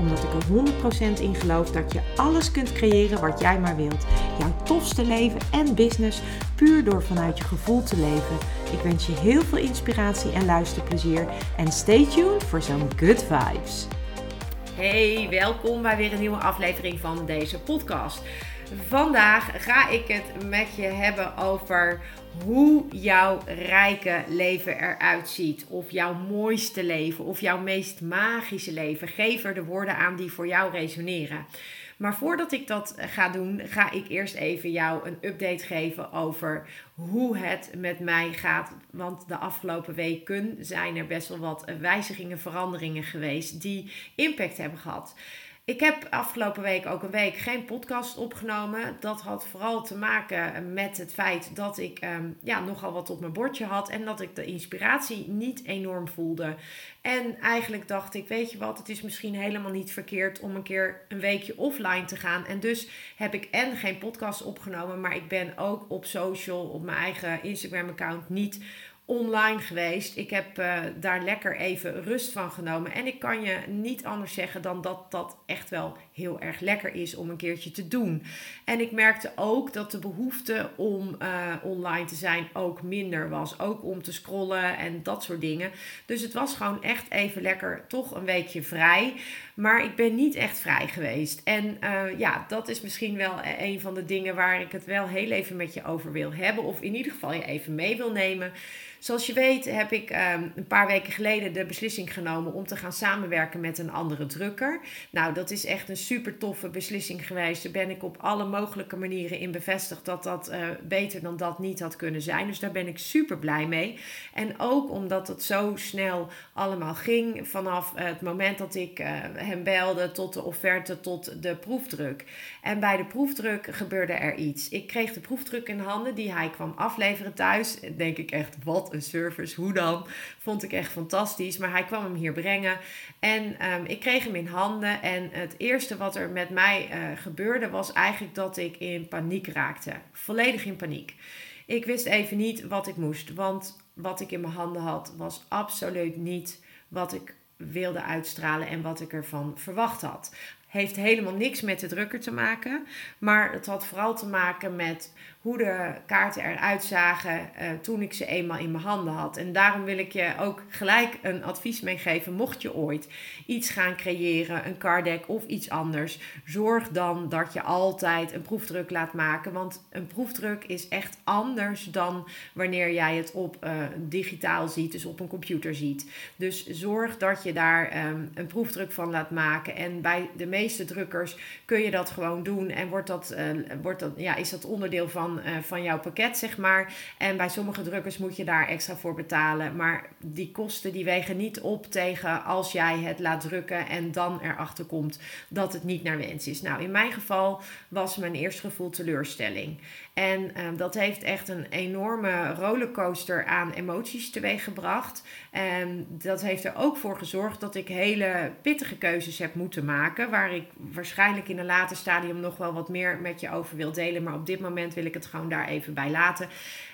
Omdat ik er 100% in geloof dat je alles kunt creëren wat jij maar wilt. Jouw tofste leven en business puur door vanuit je gevoel te leven. Ik wens je heel veel inspiratie en luisterplezier. En stay tuned voor zo'n good vibes. Hey, welkom bij weer een nieuwe aflevering van deze podcast. Vandaag ga ik het met je hebben over hoe jouw rijke leven eruit ziet. Of jouw mooiste leven of jouw meest magische leven. Geef er de woorden aan die voor jou resoneren. Maar voordat ik dat ga doen, ga ik eerst even jou een update geven over hoe het met mij gaat. Want de afgelopen weken zijn er best wel wat wijzigingen, veranderingen geweest die impact hebben gehad. Ik heb afgelopen week ook een week geen podcast opgenomen. Dat had vooral te maken met het feit dat ik um, ja, nogal wat op mijn bordje had en dat ik de inspiratie niet enorm voelde. En eigenlijk dacht ik, weet je wat, het is misschien helemaal niet verkeerd om een keer een weekje offline te gaan. En dus heb ik en geen podcast opgenomen, maar ik ben ook op social, op mijn eigen Instagram-account niet online geweest. Ik heb uh, daar lekker even rust van genomen. En ik kan je niet anders zeggen dan dat dat echt wel heel erg lekker is om een keertje te doen. En ik merkte ook dat de behoefte om uh, online te zijn ook minder was. Ook om te scrollen en dat soort dingen. Dus het was gewoon echt even lekker toch een weekje vrij. Maar ik ben niet echt vrij geweest. En uh, ja, dat is misschien wel een van de dingen waar ik het wel heel even met je over wil hebben. Of in ieder geval je even mee wil nemen. Zoals je weet heb ik um, een paar weken geleden de beslissing genomen om te gaan samenwerken met een andere drukker. Nou, dat is echt een super toffe beslissing geweest. Daar ben ik op alle mogelijke manieren in bevestigd dat dat uh, beter dan dat niet had kunnen zijn. Dus daar ben ik super blij mee. En ook omdat het zo snel allemaal ging vanaf het moment dat ik uh, hem belde tot de offerte, tot de proefdruk. En bij de proefdruk gebeurde er iets. Ik kreeg de proefdruk in handen die hij kwam afleveren thuis. Denk ik echt, wat een service, hoe dan? Vond ik echt fantastisch. Maar hij kwam hem hier brengen en um, ik kreeg hem in handen. En het eerste wat er met mij uh, gebeurde was eigenlijk dat ik in paniek raakte. Volledig in paniek. Ik wist even niet wat ik moest, want wat ik in mijn handen had was absoluut niet wat ik wilde uitstralen en wat ik ervan verwacht had. Heeft helemaal niks met de drukker te maken, maar het had vooral te maken met hoe de kaarten eruit zagen uh, toen ik ze eenmaal in mijn handen had. En daarom wil ik je ook gelijk een advies meegeven. Mocht je ooit iets gaan creëren, een card deck of iets anders, zorg dan dat je altijd een proefdruk laat maken. Want een proefdruk is echt anders dan wanneer jij het op uh, digitaal ziet, dus op een computer ziet. Dus zorg dat je daar um, een proefdruk van laat maken. En bij de meeste drukkers kun je dat gewoon doen en wordt dat, uh, wordt dat, ja, is dat onderdeel van van, uh, van jouw pakket, zeg maar. En bij sommige drukkers moet je daar extra voor betalen. Maar die kosten die wegen niet op tegen als jij het laat drukken en dan erachter komt dat het niet naar wens is. Nou, in mijn geval was mijn eerste gevoel teleurstelling. En uh, dat heeft echt een enorme rollercoaster aan emoties teweeggebracht. En dat heeft er ook voor gezorgd dat ik hele pittige keuzes heb moeten maken. Waar ik waarschijnlijk in een later stadium nog wel wat meer met je over wil delen. Maar op dit moment wil ik het gewoon daar even bij laten.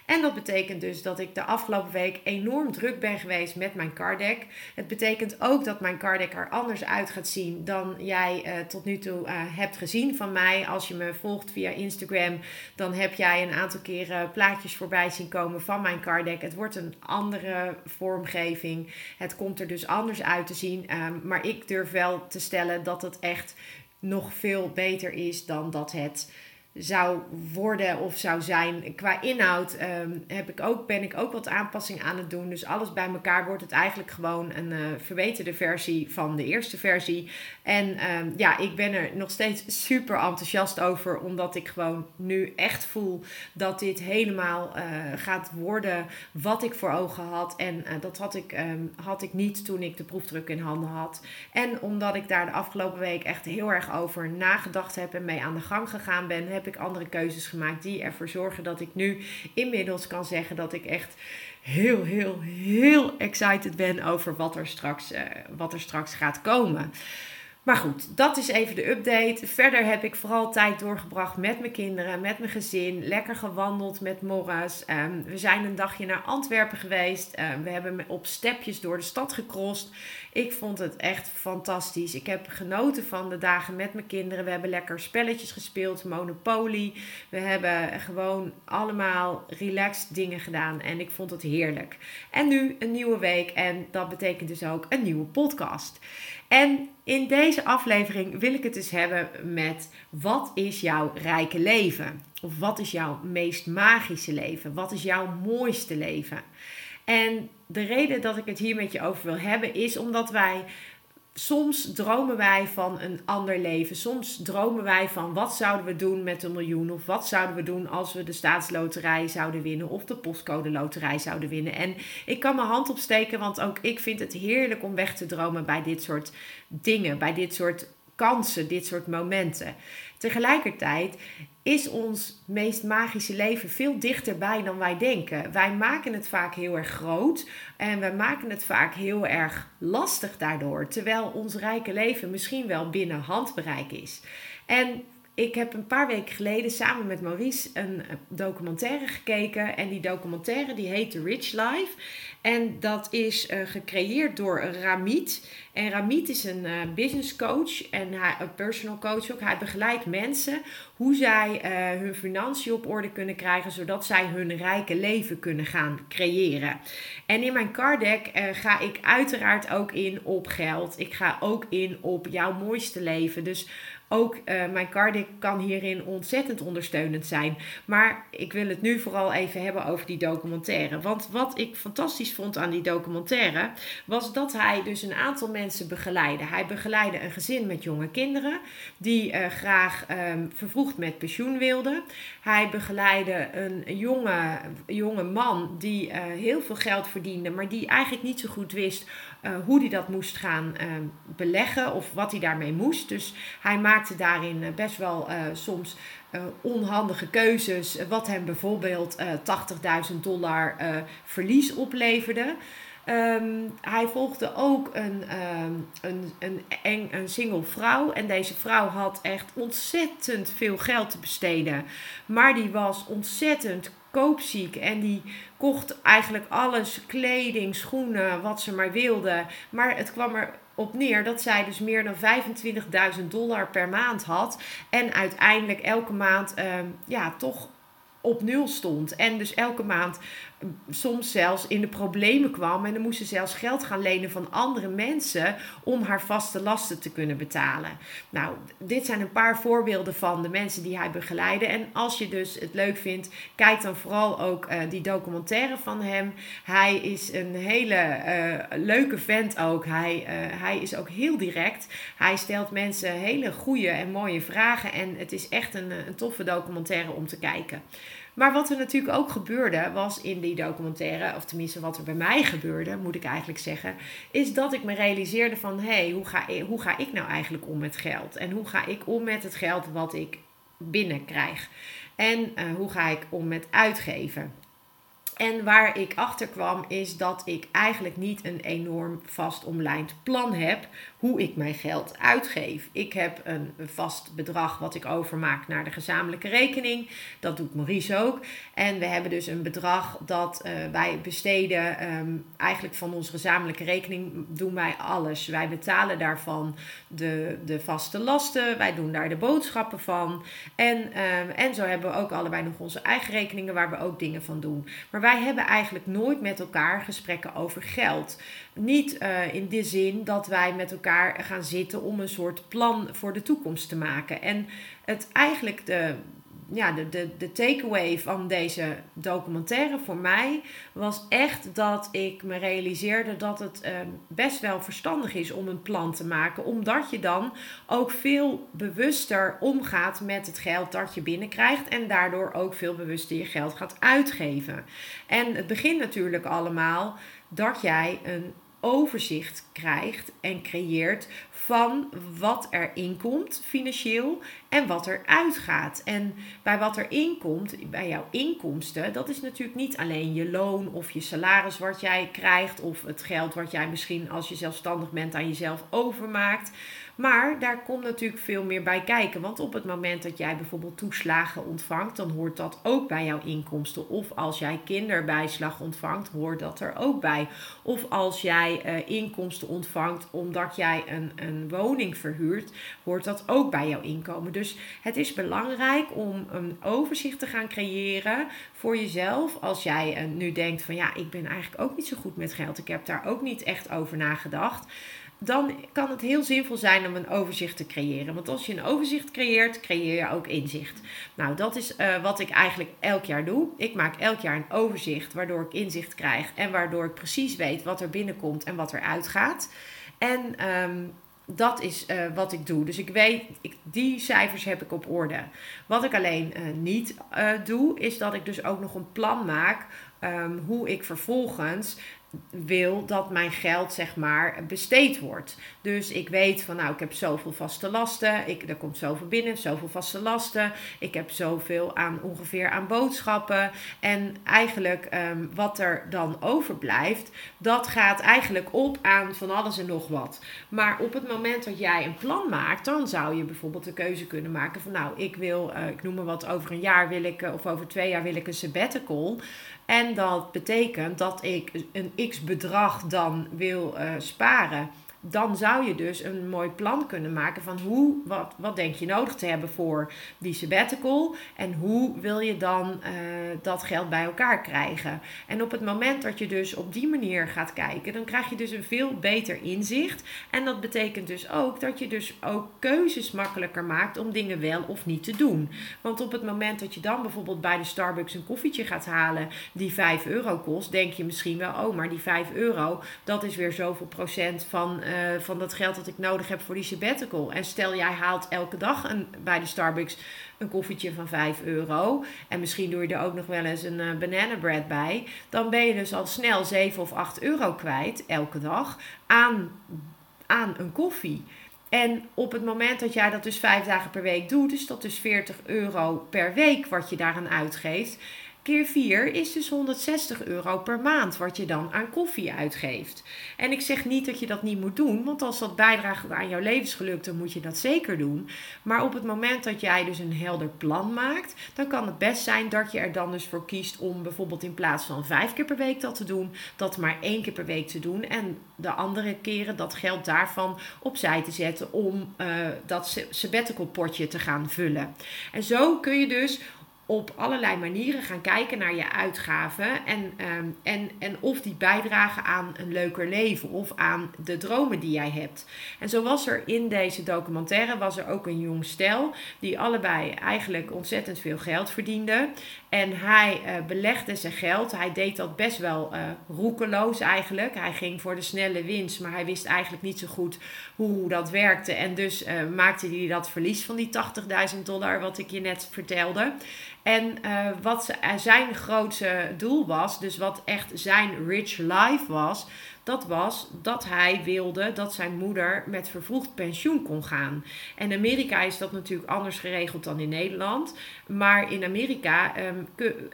En dat betekent dus dat ik de afgelopen week enorm druk ben geweest met mijn card deck. Het betekent ook dat mijn card deck er anders uit gaat zien dan jij uh, tot nu toe uh, hebt gezien van mij. Als je me volgt via Instagram, dan heb jij een aantal keren plaatjes voorbij zien komen van mijn card deck. Het wordt een andere vormgeving. Het komt er dus anders uit te zien. Um, maar ik durf wel te stellen dat het echt nog veel beter is dan dat het zou worden of zou zijn. Qua inhoud um, heb ik ook, ben ik ook wat aanpassing aan het doen. Dus alles bij elkaar wordt het eigenlijk gewoon een uh, verbeterde versie van de eerste versie. En um, ja, ik ben er nog steeds super enthousiast over. Omdat ik gewoon nu echt voel dat dit helemaal uh, gaat worden wat ik voor ogen had. En uh, dat had ik, um, had ik niet toen ik de proefdruk in handen had. En omdat ik daar de afgelopen week echt heel erg over nagedacht heb en mee aan de gang gegaan ben, heb ik andere keuzes gemaakt die ervoor zorgen dat ik nu inmiddels kan zeggen dat ik echt heel, heel, heel excited ben over wat er straks, uh, wat er straks gaat komen. Maar goed, dat is even de update. Verder heb ik vooral tijd doorgebracht met mijn kinderen, met mijn gezin. Lekker gewandeld met Morras. Um, we zijn een dagje naar Antwerpen geweest. Um, we hebben op stepjes door de stad gecrossed. Ik vond het echt fantastisch. Ik heb genoten van de dagen met mijn kinderen. We hebben lekker spelletjes gespeeld, Monopoly. We hebben gewoon allemaal relaxed dingen gedaan. En ik vond het heerlijk. En nu een nieuwe week. En dat betekent dus ook een nieuwe podcast. En in deze aflevering wil ik het dus hebben met wat is jouw rijke leven? Of wat is jouw meest magische leven? Wat is jouw mooiste leven? En de reden dat ik het hier met je over wil hebben is omdat wij soms dromen wij van een ander leven. Soms dromen wij van wat zouden we doen met een miljoen. Of wat zouden we doen als we de staatsloterij zouden winnen. Of de postcode loterij zouden winnen. En ik kan mijn hand opsteken, want ook ik vind het heerlijk om weg te dromen bij dit soort dingen. Bij dit soort kansen, dit soort momenten. Tegelijkertijd is ons meest magische leven veel dichterbij dan wij denken. Wij maken het vaak heel erg groot en we maken het vaak heel erg lastig daardoor, terwijl ons rijke leven misschien wel binnen handbereik is. En ik heb een paar weken geleden samen met Maurice een documentaire gekeken. En die documentaire die heet The Rich Life. En dat is uh, gecreëerd door Ramit. En Ramit is een uh, business coach en hij, een personal coach ook. Hij begeleidt mensen hoe zij hun financiën op orde kunnen krijgen, zodat zij hun rijke leven kunnen gaan creëren. En in mijn card deck ga ik uiteraard ook in op geld. Ik ga ook in op jouw mooiste leven. Dus ook uh, mijn cardic kan hierin ontzettend ondersteunend zijn. Maar ik wil het nu vooral even hebben over die documentaire. Want wat ik fantastisch vond aan die documentaire was dat hij dus een aantal mensen begeleidde. Hij begeleidde een gezin met jonge kinderen die uh, graag um, vervroegd met pensioen wilden. Hij begeleidde een jonge, jonge man die uh, heel veel geld verdiende, maar die eigenlijk niet zo goed wist uh, hoe hij dat moest gaan uh, beleggen of wat hij daarmee moest. Dus hij maakte daarin uh, best wel soms onhandige keuzes, wat hem bijvoorbeeld 80.000 dollar verlies opleverde. Um, hij volgde ook een, um, een, een, een, een single vrouw. En deze vrouw had echt ontzettend veel geld te besteden. Maar die was ontzettend koopziek. En die kocht eigenlijk alles, kleding, schoenen, wat ze maar wilde. Maar het kwam er op neer dat zij dus meer dan 25.000 dollar per maand had. En uiteindelijk elke maand um, ja, toch op nul stond. En dus elke maand soms zelfs in de problemen kwam. En dan moest ze zelfs geld gaan lenen van andere mensen om haar vaste lasten te kunnen betalen. Nou, dit zijn een paar voorbeelden van de mensen die hij begeleidde. En als je dus het leuk vindt, kijk dan vooral ook uh, die documentaire van hem. Hij is een hele uh, leuke vent ook. Hij, uh, hij is ook heel direct. Hij stelt mensen hele goede en mooie vragen. En het is echt een, een toffe documentaire om te kijken. Maar wat er natuurlijk ook gebeurde, was in die documentaire, of tenminste wat er bij mij gebeurde, moet ik eigenlijk zeggen, is dat ik me realiseerde van, hé, hey, hoe, ga hoe ga ik nou eigenlijk om met geld? En hoe ga ik om met het geld wat ik binnenkrijg? En uh, hoe ga ik om met uitgeven? En waar ik achter kwam is dat ik eigenlijk niet een enorm vast omlijnd plan heb hoe ik mijn geld uitgeef. Ik heb een vast bedrag wat ik overmaak naar de gezamenlijke rekening. Dat doet Maurice ook. En we hebben dus een bedrag dat uh, wij besteden. Um, eigenlijk van onze gezamenlijke rekening doen wij alles. Wij betalen daarvan de, de vaste lasten. Wij doen daar de boodschappen van. En, um, en zo hebben we ook allebei nog onze eigen rekeningen waar we ook dingen van doen. Maar wij hebben eigenlijk nooit met elkaar gesprekken over geld. Niet uh, in de zin dat wij met elkaar gaan zitten om een soort plan voor de toekomst te maken. En het eigenlijk de, ja, de, de, de takeaway van deze documentaire voor mij was echt dat ik me realiseerde dat het uh, best wel verstandig is om een plan te maken. Omdat je dan ook veel bewuster omgaat met het geld dat je binnenkrijgt. En daardoor ook veel bewuster je geld gaat uitgeven. En het begint natuurlijk allemaal dat jij een overzicht krijgt en creëert van wat er inkomt financieel en wat er uitgaat. En bij wat er inkomt, bij jouw inkomsten, dat is natuurlijk niet alleen je loon of je salaris wat jij krijgt of het geld wat jij misschien als je zelfstandig bent aan jezelf overmaakt. Maar daar komt natuurlijk veel meer bij kijken. Want op het moment dat jij bijvoorbeeld toeslagen ontvangt, dan hoort dat ook bij jouw inkomsten. Of als jij kinderbijslag ontvangt, hoort dat er ook bij. Of als jij uh, inkomsten ontvangt omdat jij een, een woning verhuurt, hoort dat ook bij jouw inkomen. Dus het is belangrijk om een overzicht te gaan creëren voor jezelf. Als jij uh, nu denkt van ja, ik ben eigenlijk ook niet zo goed met geld. Ik heb daar ook niet echt over nagedacht dan kan het heel zinvol zijn om een overzicht te creëren. Want als je een overzicht creëert, creëer je ook inzicht. Nou, dat is uh, wat ik eigenlijk elk jaar doe. Ik maak elk jaar een overzicht waardoor ik inzicht krijg en waardoor ik precies weet wat er binnenkomt en wat er uitgaat. En um, dat is uh, wat ik doe. Dus ik weet, ik, die cijfers heb ik op orde. Wat ik alleen uh, niet doe, is dat ik dus ook nog een plan maak um, hoe ik vervolgens wil dat mijn geld zeg maar besteed wordt. Dus ik weet van nou ik heb zoveel vaste lasten, ik, er komt zoveel binnen, zoveel vaste lasten, ik heb zoveel aan ongeveer aan boodschappen en eigenlijk um, wat er dan overblijft, dat gaat eigenlijk op aan van alles en nog wat. Maar op het moment dat jij een plan maakt, dan zou je bijvoorbeeld de keuze kunnen maken van nou ik wil, uh, ik noem maar wat, over een jaar wil ik uh, of over twee jaar wil ik een sabbatical. En dat betekent dat ik een x bedrag dan wil uh, sparen dan zou je dus een mooi plan kunnen maken van hoe, wat, wat denk je nodig te hebben voor die sabbatical en hoe wil je dan uh, dat geld bij elkaar krijgen. En op het moment dat je dus op die manier gaat kijken, dan krijg je dus een veel beter inzicht. En dat betekent dus ook dat je dus ook keuzes makkelijker maakt om dingen wel of niet te doen. Want op het moment dat je dan bijvoorbeeld bij de Starbucks een koffietje gaat halen die 5 euro kost, denk je misschien wel, oh maar die 5 euro, dat is weer zoveel procent van... Uh, van dat geld dat ik nodig heb voor die sabbatical. En stel jij haalt elke dag een, bij de Starbucks een koffietje van 5 euro. En misschien doe je er ook nog wel eens een uh, banana bread bij. Dan ben je dus al snel 7 of 8 euro kwijt elke dag aan, aan een koffie. En op het moment dat jij dat dus vijf dagen per week doet, is dat dus 40 euro per week wat je daaraan uitgeeft keer 4 is dus 160 euro per maand wat je dan aan koffie uitgeeft. En ik zeg niet dat je dat niet moet doen, want als dat bijdraagt aan jouw levensgeluk, dan moet je dat zeker doen. Maar op het moment dat jij dus een helder plan maakt, dan kan het best zijn dat je er dan dus voor kiest om bijvoorbeeld in plaats van vijf keer per week dat te doen, dat maar één keer per week te doen. En de andere keren dat geld daarvan opzij te zetten om uh, dat sabbatical potje te gaan vullen. En zo kun je dus op allerlei manieren gaan kijken naar je uitgaven en, um, en, en of die bijdragen aan een leuker leven of aan de dromen die jij hebt. En zo was er in deze documentaire was er ook een jong stel die allebei eigenlijk ontzettend veel geld verdiende. En hij uh, belegde zijn geld. Hij deed dat best wel uh, roekeloos eigenlijk. Hij ging voor de snelle winst, maar hij wist eigenlijk niet zo goed hoe dat werkte. En dus uh, maakte hij dat verlies van die 80.000 dollar, wat ik je net vertelde. En uh, wat zijn grootste doel was, dus wat echt zijn rich life was, dat was dat hij wilde dat zijn moeder met vervroegd pensioen kon gaan. En in Amerika is dat natuurlijk anders geregeld dan in Nederland. Maar in Amerika, um,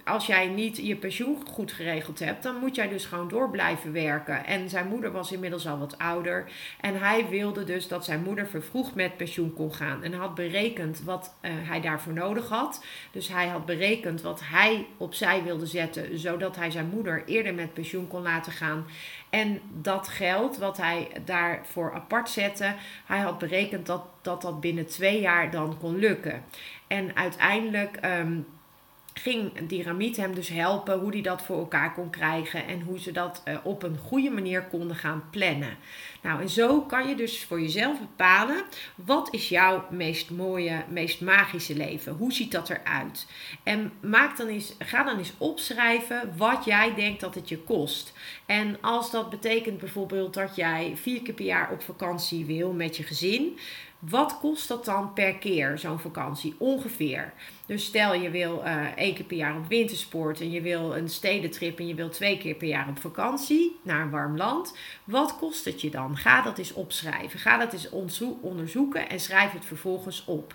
als jij niet je pensioen goed geregeld hebt, dan moet jij dus gewoon door blijven werken. En zijn moeder was inmiddels al wat ouder. En hij wilde dus dat zijn moeder vervroegd met pensioen kon gaan. En had berekend wat uh, hij daarvoor nodig had. Dus hij had berekend wat hij opzij wilde zetten, zodat hij zijn moeder eerder met pensioen kon laten gaan. En dat geld wat hij daarvoor apart zette, hij had berekend dat dat, dat binnen twee jaar dan kon lukken. En uiteindelijk. Um, ging die Ramit hem dus helpen hoe hij dat voor elkaar kon krijgen en hoe ze dat uh, op een goede manier konden gaan plannen. Nou, en zo kan je dus voor jezelf bepalen wat is jouw meest mooie, meest magische leven? Hoe ziet dat eruit? En maak dan eens, ga dan eens opschrijven wat jij denkt dat het je kost. En als dat betekent bijvoorbeeld dat jij vier keer per jaar op vakantie wil met je gezin, wat kost dat dan per keer, zo'n vakantie? Ongeveer. Dus stel je wil uh, één keer per jaar op wintersport en je wil een stedentrip en je wil twee keer per jaar op vakantie naar een warm land. Wat kost het je dan? Ga dat eens opschrijven. Ga dat eens onderzoeken en schrijf het vervolgens op.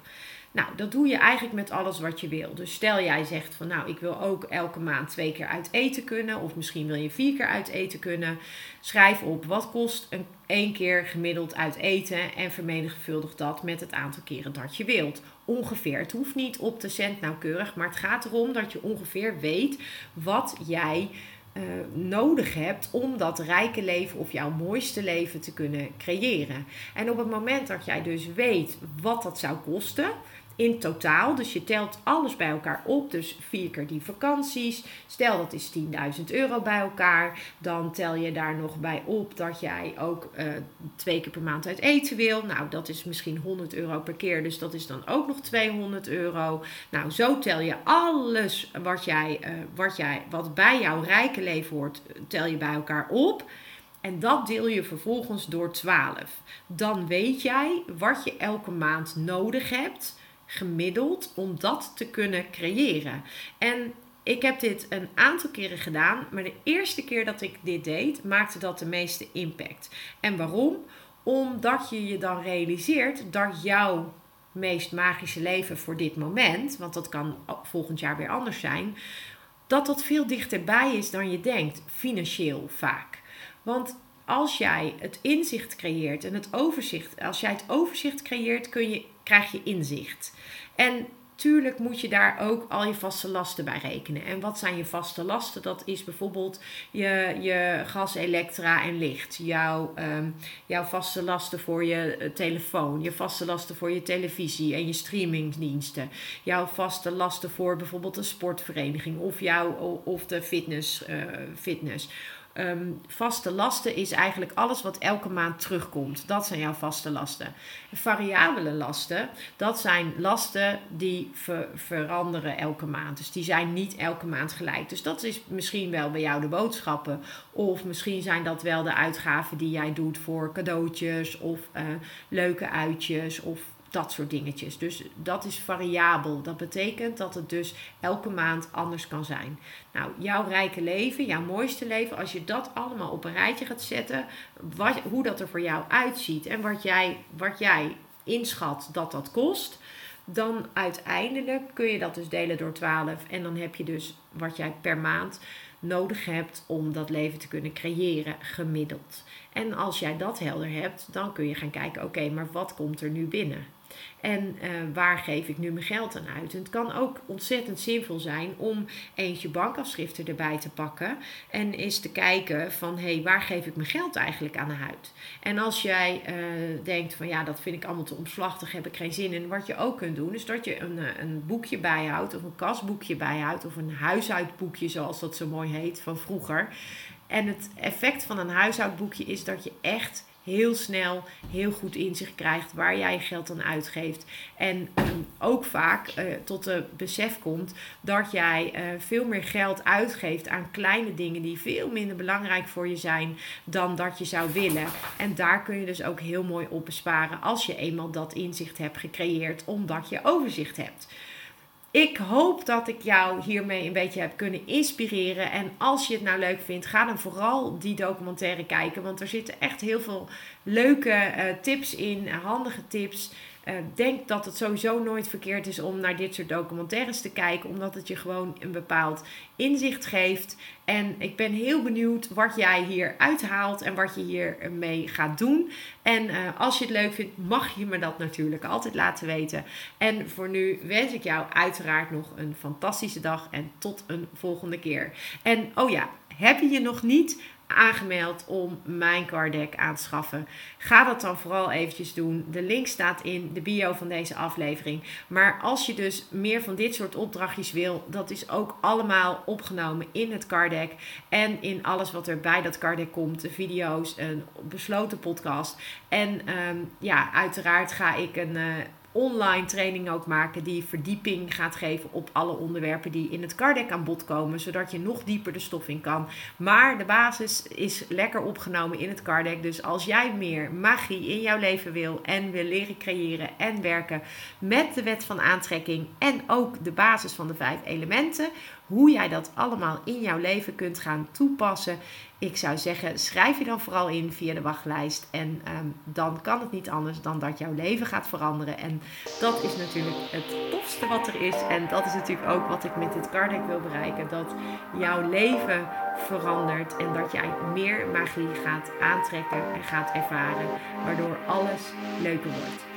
Nou, dat doe je eigenlijk met alles wat je wil. Dus stel jij zegt van nou, ik wil ook elke maand twee keer uit eten kunnen. Of misschien wil je vier keer uit eten kunnen. Schrijf op wat kost een één keer gemiddeld uit eten. En vermenigvuldig dat met het aantal keren dat je wilt. Ongeveer. Het hoeft niet op de cent nauwkeurig. Maar het gaat erom dat je ongeveer weet wat jij uh, nodig hebt om dat rijke leven of jouw mooiste leven te kunnen creëren. En op het moment dat jij dus weet wat dat zou kosten in totaal. Dus je telt alles bij elkaar op. Dus vier keer die vakanties. Stel dat is 10.000 euro bij elkaar. Dan tel je daar nog bij op dat jij ook uh, twee keer per maand uit eten wil. Nou, dat is misschien 100 euro per keer. Dus dat is dan ook nog 200 euro. Nou, zo tel je alles wat, jij, uh, wat, jij, wat bij jouw rijke leven hoort, tel je bij elkaar op. En dat deel je vervolgens door 12. Dan weet jij wat je elke maand nodig hebt gemiddeld om dat te kunnen creëren. En ik heb dit een aantal keren gedaan, maar de eerste keer dat ik dit deed, maakte dat de meeste impact. En waarom? Omdat je je dan realiseert dat jouw meest magische leven voor dit moment, want dat kan volgend jaar weer anders zijn, dat dat veel dichterbij is dan je denkt, financieel vaak. Want als jij het inzicht creëert en het overzicht, als jij het overzicht creëert, kun je, krijg je inzicht. En tuurlijk moet je daar ook al je vaste lasten bij rekenen. En wat zijn je vaste lasten? Dat is bijvoorbeeld je, je gas, elektra en licht. Jouw, um, jouw vaste lasten voor je eh, telefoon. Je vaste lasten voor je televisie en je streamingdiensten. Jouw vaste lasten voor bijvoorbeeld een sportvereniging of, jouw, of de fitness. Uh, fitness Ehm, vaste lasten is eigenlijk alles wat elke maand terugkomt. Dat zijn jouw vaste lasten. Variabele lasten, dat zijn lasten die veranderen elke maand. Dus die zijn niet elke maand gelijk. Dus dat is misschien wel bij jou de boodschappen. Of misschien zijn dat wel de uitgaven die jij doet voor cadeautjes of uh, leuke uitjes of dat soort dingetjes. Dus dat is variabel. Dat betekent dat het dus elke maand anders kan zijn. Nou, jouw rijke leven, jouw mooiste leven, als je dat allemaal op een rijtje gaat zetten, wat, hoe dat er voor jou uitziet en wat jij, wat jij inschat dat dat kost, dan uiteindelijk kun je dat dus delen door 12 en dan heb je dus wat jij per maand nodig hebt om dat leven te kunnen creëren gemiddeld. En als jij dat helder hebt, dan kun je gaan kijken: oké, maar wat komt er nu binnen? En uh, waar geef ik nu mijn geld aan uit? Het kan ook ontzettend zinvol zijn om eentje bankafschriften erbij te pakken. En eens te kijken van hé, hey, waar geef ik mijn geld eigenlijk aan uit? En als jij uh, denkt van ja, dat vind ik allemaal te omslachtig, heb ik geen zin in. Wat je ook kunt doen, is dat je een, eh, een boekje bijhoudt of een kasboekje bijhoudt of een huishoudboekje zoals dat zo mooi heet van vroeger. En het effect van een huishoudboekje is dat je echt heel snel heel goed inzicht krijgt waar jij je geld aan uitgeeft. En ehm, ook vaak uh, tot het besef komt dat jij uh, veel meer geld uitgeeft aan kleine dingen die veel minder belangrijk voor je zijn dan dat je zou willen. En daar kun je dus ook heel mooi op besparen als je eenmaal dat inzicht hebt gecreëerd, omdat je overzicht hebt. Ik hoop dat ik jou hiermee een beetje heb kunnen inspireren. En als je het nou leuk vindt, ga dan vooral die documentaire kijken. Want er zitten echt heel veel leuke uh, tips in, handige tips. Uh, denk dat het sowieso nooit verkeerd is om naar dit soort documentaires te kijken, omdat het je gewoon een bepaald inzicht geeft. En ik ben heel benieuwd wat jij hier uithaalt en wat je hiermee gaat doen. En uh, als je het leuk vindt, mag je me dat natuurlijk altijd laten weten. En voor nu wens ik jou uiteraard nog een fantastische dag en tot een volgende keer. En oh ja, heb je je nog niet? Aangemeld om mijn card deck aan te schaffen. Ga dat dan vooral eventjes doen. De link staat in de bio van deze aflevering. Maar als je dus meer van dit soort opdrachtjes wil, dat is ook allemaal opgenomen in het card deck en in alles wat er bij dat card deck komt, de video's, een besloten podcast. En um, ja, uiteraard ga ik een uh, online training ook maken die verdieping gaat geven op alle onderwerpen die in het cardek aan bod komen, zodat je nog dieper de stof in kan. Maar de basis is lekker opgenomen in het cardek. Dus als jij meer magie in jouw leven wil en wil leren creëren en werken met de wet van aantrekking en ook de basis van de vijf elementen, hoe jij dat allemaal in jouw leven kunt gaan toepassen. Ik zou zeggen, schrijf je dan vooral in via de wachtlijst. En ehm, dan kan het niet anders dan dat jouw leven gaat veranderen. En dat is natuurlijk het tofste wat er is. En dat is natuurlijk ook wat ik met dit cardek wil bereiken. Dat jouw leven verandert en dat jij meer magie gaat aantrekken en gaat ervaren. Waardoor alles leuker wordt.